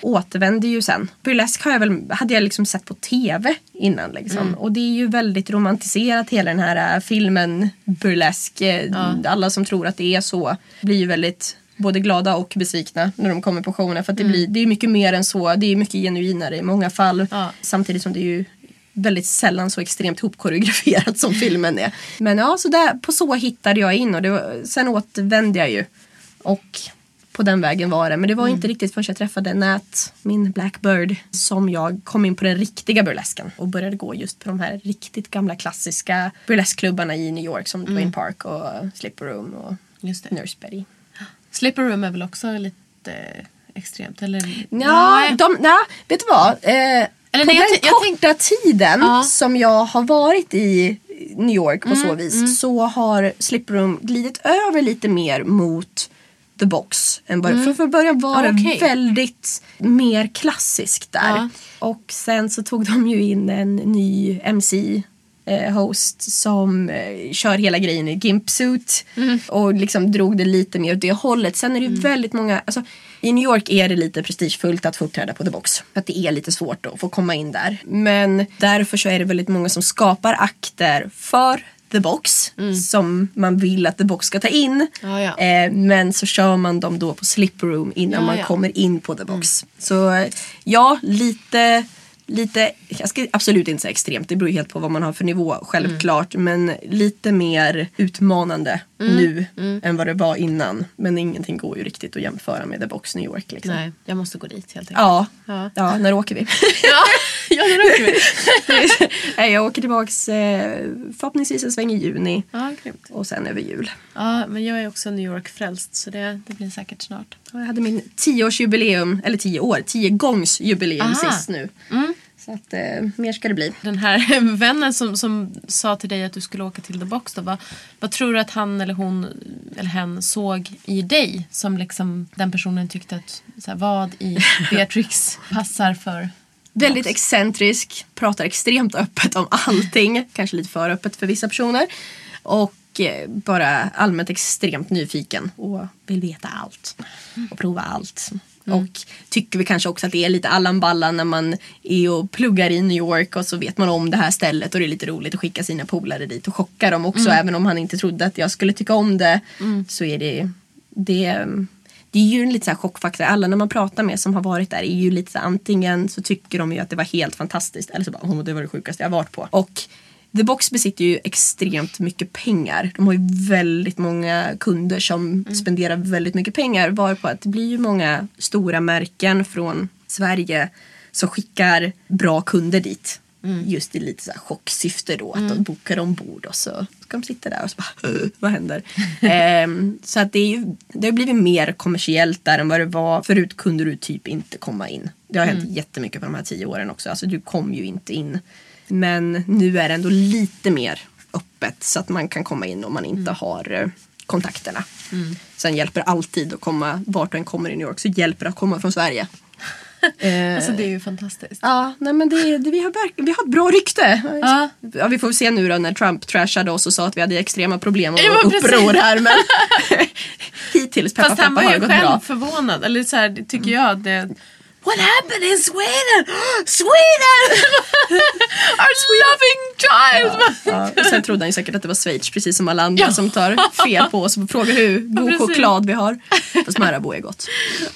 Återvände ju sen. Burlesk har jag väl, hade jag liksom sett på tv innan. Liksom. Och det är ju väldigt romantiserat hela den här eh, filmen burlesk. Eh, Alla som tror att det är så blir ju väldigt både glada och besvikna när de kommer på showerna. För att det, blir, det är mycket mer än så. Det är mycket genuinare i många fall. Ja. Samtidigt som det är ju väldigt sällan så extremt hopkoreograferat som filmen är. Men ja, så där, på så hittade jag in och det var, sen återvände jag ju. Och på den vägen var det. Men det var inte riktigt förrän jag träffade Nat, min Blackbird, som jag kom in på den riktiga burlesken och började gå just på de här riktigt gamla klassiska burleskklubbarna i New York som Dwayne Park och Slipper Room och Just det. Nurse Betty. Slipper Room är väl också lite extremt? Eller? Ja, Nej. de, nej, vet du vad? Eh, Eller på nej, den jag ty- jag korta tiden Ja. som jag har varit i New York på Mm, så vis så har Slipper Room glidit över lite mer mot The Box. Än början. För från början var Ja, det väldigt mer klassiskt där. Ja. Och sen så tog de ju in en ny MC eh, host som eh, kör hela grejen i gimpsuit Mm. och liksom drog det lite mer åt det hållet. Sen är det ju väldigt många, alltså, i New York är det lite prestigefullt att få uppträda på The Box. För att det är lite svårt att få komma in där. Men därför så är det väldigt många som skapar akter för The Box som man vill att The Box ska ta in. Mm. Ja. Eh, men så kör man dem då på Slipper Room innan Ja, man ja. kommer in på The Box. Så eh, ja, lite Lite, jag ska absolut inte säga extremt, det beror ju helt på vad man har för nivå självklart. Men lite mer utmanande nu än vad det var innan. Men ingenting går ju riktigt att jämföra med The Box New York. Liksom. Nej, jag måste gå dit helt enkelt. Ja. Ja. Ja. när åker vi? [laughs] ja, [laughs] ja det räcker vi. [laughs] Nej, jag åker tillbaks eh, förhoppningsvis en sväng i juni. Ja, grymt. Och sen över jul. Ja, men jag är också New York-frälst så det, det blir säkert snart. Jag hade min tioårsjubileum, eller tio år, tio gångs jubileum Aha. sist nu. Så att eh, mer ska det bli. Den här [laughs] vännen som, som sa till dig att du skulle åka till The Box då, vad, vad tror du att han eller hon eller hen såg i dig som liksom den personen tyckte att så här, vad i [laughs] Beatrix passar för Väldigt excentrisk, pratar extremt öppet om allting. [laughs] Kanske lite för öppet för vissa personer. Och eh, bara allmänt extremt nyfiken och vill veta allt. Och prova allt. Och tycker vi kanske också att det är lite Allan Ballan när man är och pluggar i New York och så vet man om det här stället och det är lite roligt att skicka sina polare dit och chocka dem också. Även om han inte trodde att jag skulle tycka om det så är det, det det är ju en lite så här chockfaktor. Alla när man pratar med som har varit där är ju lite så här, antingen så tycker de ju att det var helt fantastiskt eller så bara oh, det var det sjukaste jag varit på. Och The Box besitter ju extremt mycket pengar. De har ju väldigt många kunder som spenderar väldigt mycket pengar. Varpå att det blir ju många stora märken från Sverige som skickar bra kunder dit. Just i lite så här chocksyfte då. Att de bokar ombord och så ska de sitta där och så bara "Åh, vad händer? [laughs] Ehm, så att det, är ju, det har blivit mer kommersiellt där än vad det var. Förut kunde du typ inte komma in. Det har hänt jättemycket på de här tio åren också. Alltså du kom ju inte in. Men nu är det ändå lite mer öppet så att man kan komma in om man inte har eh, kontakterna. Sen hjälper alltid att komma, vart du än kommer i New York så hjälper det att komma från Sverige. [laughs] Alltså det är ju fantastiskt. Ja, nej men det, det, vi, har vi har ett bra rykte. Ja. Ja, vi får se nu då när Trump trashade oss och sa att vi hade extrema problem och Ja, uppror här. Men [laughs] [laughs] hittills, peppa Fast han peppa, var har ju själv bra. förvånad. Eller så här, tycker jag att det... What happened in Sweden? [gasps] Sweden! [laughs] Our loving child! Ja, och sen trodde han ju säkert att det var Schweiz precis som alla andra Ja. som tar fel på oss och frågar hur god precis. choklad vi har. Fast Marabou är gott.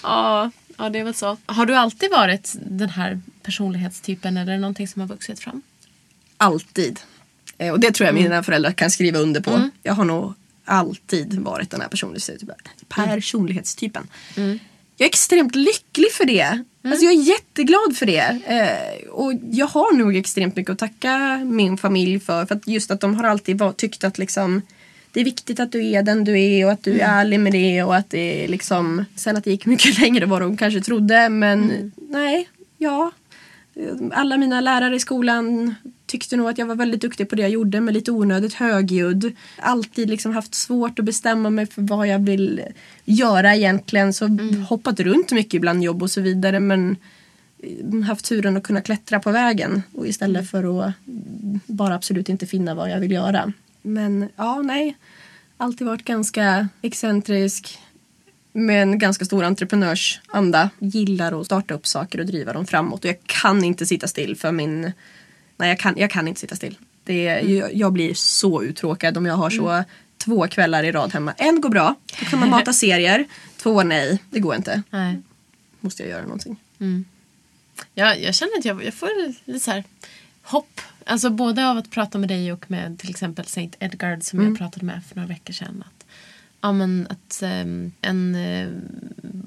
Ja, ja, det är väl så. Har du alltid varit den här personlighetstypen eller någonting som har vuxit fram? Alltid. Eh, och det tror jag mina föräldrar kan skriva under på. Jag har nog alltid varit den här personlighetstypen. personlighetstypen. Jag är extremt lycklig för det. Alltså jag är jätteglad för det. Eh, och jag har nog extremt mycket att tacka min familj för. För att just att de har alltid var, tyckt att liksom det är viktigt att du är den du är och att du är ärlig med det och att det är liksom Sen att det gick mycket [laughs] längre än vad de kanske trodde men nej, ja. Alla mina lärare i skolan tyckte nog att jag var väldigt duktig på det jag gjorde men lite onödigt högljudd. Alltid liksom haft svårt att bestämma mig för vad jag vill göra egentligen. Så hoppat runt mycket bland jobb och så vidare men haft turen att kunna klättra på vägen och istället för att bara absolut inte finna vad jag vill göra. Men ja, nej. Alltid varit ganska excentrisk med en ganska stor entreprenörsanda. Gillar att starta upp saker och driva dem framåt. Och jag kan inte sitta still för min... Nej, jag kan, jag kan inte sitta still. Det, jag, jag blir så uttråkad om jag har så två kvällar i rad hemma. En går bra, då kan man mata [laughs] serier. Två nej, det går inte. Nej. Måste jag göra någonting. Jag, jag känner att jag, jag får lite så här hopp. Alltså både av att prata med dig och med till exempel St. Edgard som jag pratade med för några veckor sedan. Att, ja, men att ehm, en eh,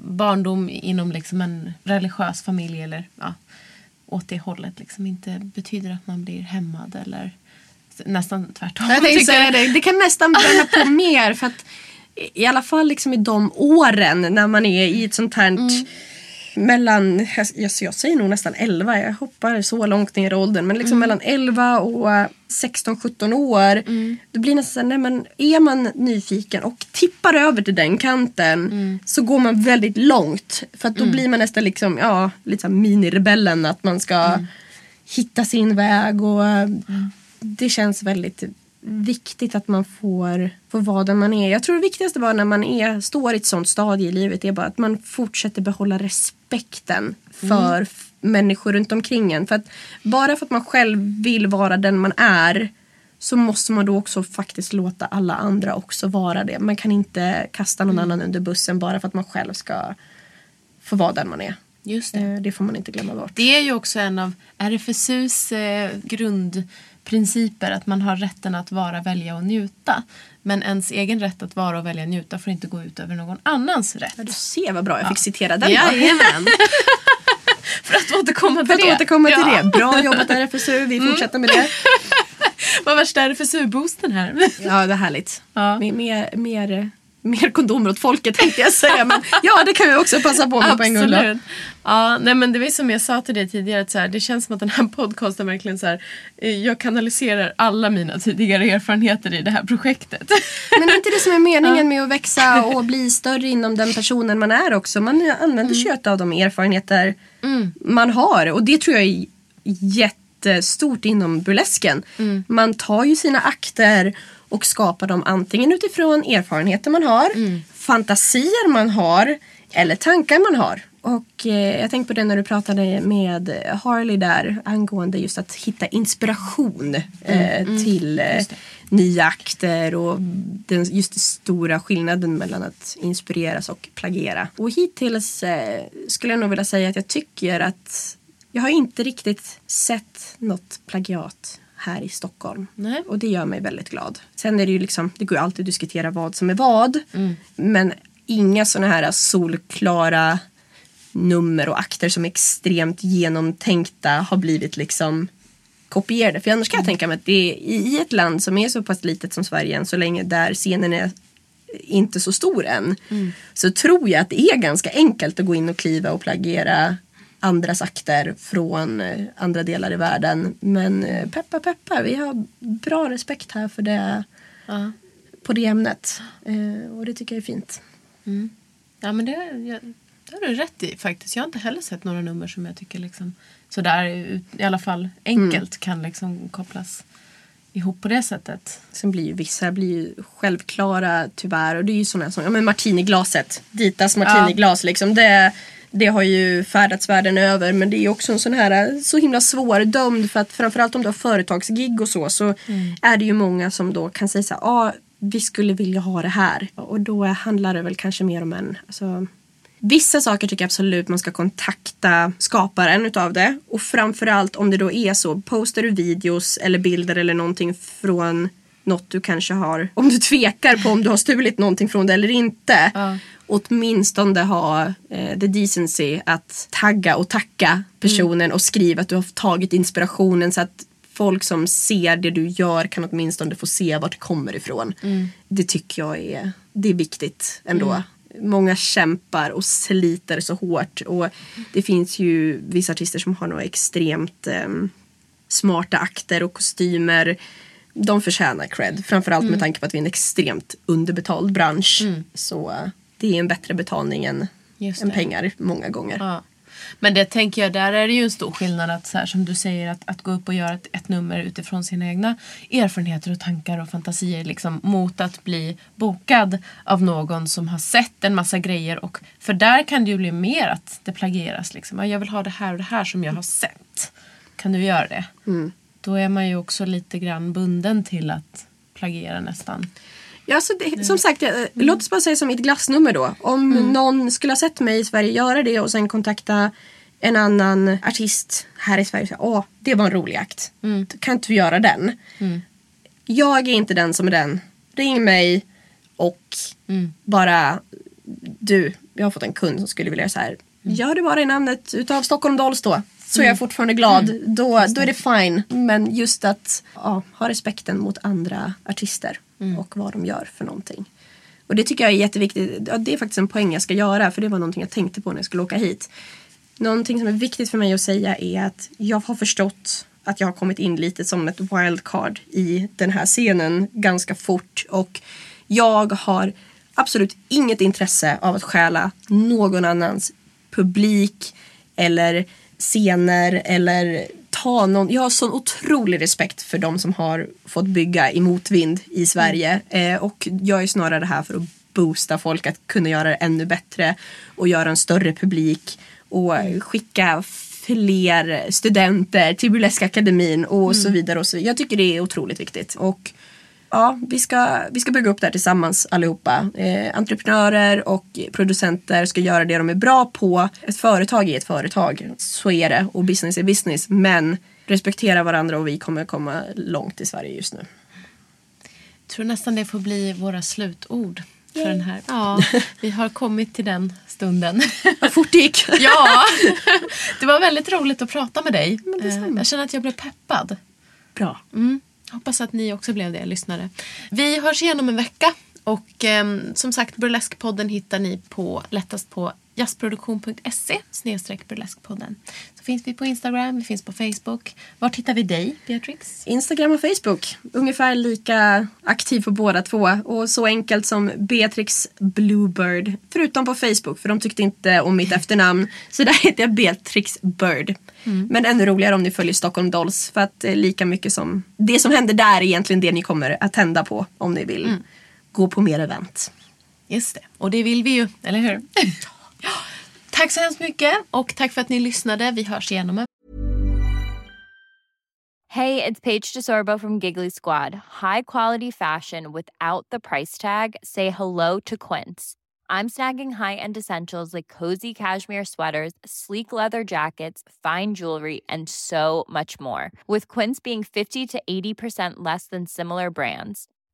barndom inom liksom en religiös familj eller ja, åt det hållet liksom inte betyder att man blir hämmad eller nästan tvärtom. Säga jag. det. Det kan nästan bränna på mer. För att I alla fall liksom i de åren när man är i ett sånt här mellan, jag, jag säger nog nästan 11, jag hoppar så långt ner i åldern. Men liksom mellan 11 och 16-17 år. Då blir det nästan så här, nej men är man nyfiken och tippar över till den kanten så går man väldigt långt. För att då blir man nästan liksom, ja, lite så här minirebellen att man ska hitta sin väg och det känns väldigt viktigt att man får, får vara den man är. Jag tror det viktigaste var när man är, står i ett sånt stadie i livet är bara att man fortsätter behålla respekten för f- människor runt omkring en. För att bara för att man själv vill vara den man är så måste man då också faktiskt låta alla andra också vara det. Man kan inte kasta någon annan under bussen bara för att man själv ska få vara den man är. Just det. Eh, Det får man inte glömma bort. Det är ju också en av RFSUs eh, grundprinciper att man har rätten att vara, välja och njuta. Men ens egen rätt att vara och välja och njuta får inte gå ut över någon annans rätt. Ja, du ser vad bra jag fick citera den. Jajamän! [laughs] För att återkomma till För att det. återkomma till Ja. Mm. det. Bra jobbat RFSU, vi fortsätter med det. [laughs] Vad värsta RFSU-boosten här. Ja, det är härligt. Ja. Mer, mer, mer, mer kondomer åt folket tänkte jag säga. Men ja, det kan vi också passa på med på en gång. då. Ja, nej men det var som jag sa till dig tidigare att så här, det känns som att den här podcasten verkligen så här, eh, jag kanaliserar alla mina tidigare erfarenheter i det här projektet. Men är inte det som är meningen [laughs] med att växa och bli större inom den personen man är också? Man använder sig av de erfarenheter man har. Och det tror jag är jättestort inom burlesken. Man tar ju sina akter och skapar dem antingen utifrån erfarenheter man har, fantasier man har eller tankar man har. Och eh, jag tänkte på det när du pratade med Harley där angående just att hitta inspiration eh, till eh, nya akter och den, just den stora skillnaden mellan att inspireras och plagiera. Och hittills eh, skulle jag nog vilja säga att jag tycker att jag har inte riktigt sett något plagiat här i Stockholm. Nej. Och det gör mig väldigt glad. Sen är det ju liksom, det går ju alltid att diskutera vad som är vad. Men inga sådana här solklara nummer och akter som är extremt genomtänkta har blivit liksom kopierade. För annars kan jag tänka mig att det är i ett land som är så pass litet som Sverige än så länge där scenen är inte så stor än. Så tror jag att det är ganska enkelt att gå in och kliva och plagiera andras akter från eh, andra delar i världen. Men eh, peppa peppa, vi har bra respekt här för det Ja. på det ämnet. Eh, och det tycker jag är fint. Ja men det, jag, det har du rätt i faktiskt. Jag har inte heller sett några nummer som jag tycker liksom sådär i alla fall enkelt kan liksom kopplas ihop på det sättet. Sen blir ju vissa blir ju självklara tyvärr. Och det är ju sådana som, ja men martiniglaset. Ditas martiniglas liksom. Det, det har ju färdats världen över. Men det är också en sån här så himla svårdömd. För att framförallt om du har företagsgig och så. Så är det ju många som då kan säga så här. Ah, vi skulle vilja ha det här. Och då handlar det väl kanske mer om en, alltså, Vissa saker tycker jag absolut man ska kontakta skaparen utav det. Och framförallt om det då är så, postar du videos eller bilder eller någonting från något du kanske har, om du tvekar på om du har stulit någonting från det eller inte. Ja. Åtminstone ha eh, the decency att tagga och tacka personen mm. och skriva att du har tagit inspirationen så att folk som ser det du gör kan åtminstone få se vart det kommer ifrån. Mm. Det tycker jag är, det är viktigt ändå. Mm många kämpar och sliter så hårt. Och det finns ju vissa artister som har några extremt eh, smarta akter och kostymer. De förtjänar cred. Framförallt mm. med tanke på att vi är en extremt underbetald bransch. Mm. Så det är en bättre betalning än, än pengar många gånger. Ja. Men det tänker jag, där är det ju en stor skillnad att så här, som du säger att, att gå upp och göra ett, ett nummer utifrån sina egna erfarenheter och tankar och fantasier liksom, mot att bli bokad av någon som har sett en massa grejer. Och, för där kan det ju bli mer att det plagieras. Liksom. Jag vill ha det här och det här som jag har sett. Kan du göra det? Mm. Då är man ju också lite grann bunden till att plagiera nästan. Ja, alltså det, som sagt, mm. låt oss bara säga som mitt glassnummer då. Om mm. någon skulle ha sett mig i Sverige göra det och sen kontakta en annan artist här i Sverige och säga åh, det var en rolig akt. Mm. Kan inte du göra den? Mm. Jag är inte den som är den. Ring mig och mm. bara du, jag har fått en kund som skulle vilja göra så här. Mm. Gör det bara i namnet utav Stockholm Dolls då. Så är jag fortfarande glad. Då, då är det fine. Men just att ja, ha respekten mot andra artister mm. och vad de gör för någonting. Och det tycker jag är jätteviktigt. Ja, det är faktiskt en poäng jag ska göra för det var någonting jag tänkte på när jag skulle åka hit. Någonting som är viktigt för mig att säga är att jag har förstått att jag har kommit in lite som ett wildcard i den här scenen ganska fort och jag har absolut inget intresse av att stjäla någon annans publik eller scener eller ta någon. Jag har sån otrolig respekt för de som har fått bygga i motvind i Sverige. Mm. Eh, och jag är snarare här för att boosta folk att kunna göra det ännu bättre och göra en större publik och skicka fler studenter till Burleskakademin och mm. så vidare. Och så. Jag tycker det är otroligt viktigt. Och ja, vi ska, vi ska bygga upp det här tillsammans allihopa. Eh, entreprenörer och producenter ska göra det de är bra på. Ett företag är ett företag, så är det. Och business är business. Men respektera varandra och vi kommer komma långt i Sverige just nu. Jag tror nästan det får bli våra slutord för den här. Ja, vi har kommit till den stunden. Vad fort det gick. [laughs] ja, det var väldigt roligt att prata med dig. Eh, jag känner att jag blev peppad. Bra. Mm. Hoppas att ni också blev det, lyssnare. Vi hörs igen om en vecka. Och eh, som sagt, Burleskpodden hittar ni på, lättast på jazzproduktion.se burleskpodden. Så finns vi på Instagram, vi finns på Facebook. Var hittar vi dig, Beatrix? Instagram och Facebook. Ungefär lika aktiv på båda två. Och så enkelt som Beatrix Bluebird. Förutom på Facebook, för de tyckte inte om mitt efternamn. Så där heter jag Beatrix Bird. Mm. Men ännu roligare om ni följer Stockholm Dolls. För att lika mycket som det som händer där är egentligen det ni kommer att tända på om ni vill mm. gå på mer event. Just det, och det vill vi ju, eller hur? [laughs] [gasps] Tack så hemskt mycket och tack för att ni lyssnade. Vi hörs igen om en Hey, it's Paige DeSorbo from Giggly Squad. High quality fashion without the price tag. Say hello to Quince. I'm snagging high-end essentials like cozy cashmere sweaters, sleek leather jackets, fine jewelry, and so much more. With Quince being 50 to 80% less than similar brands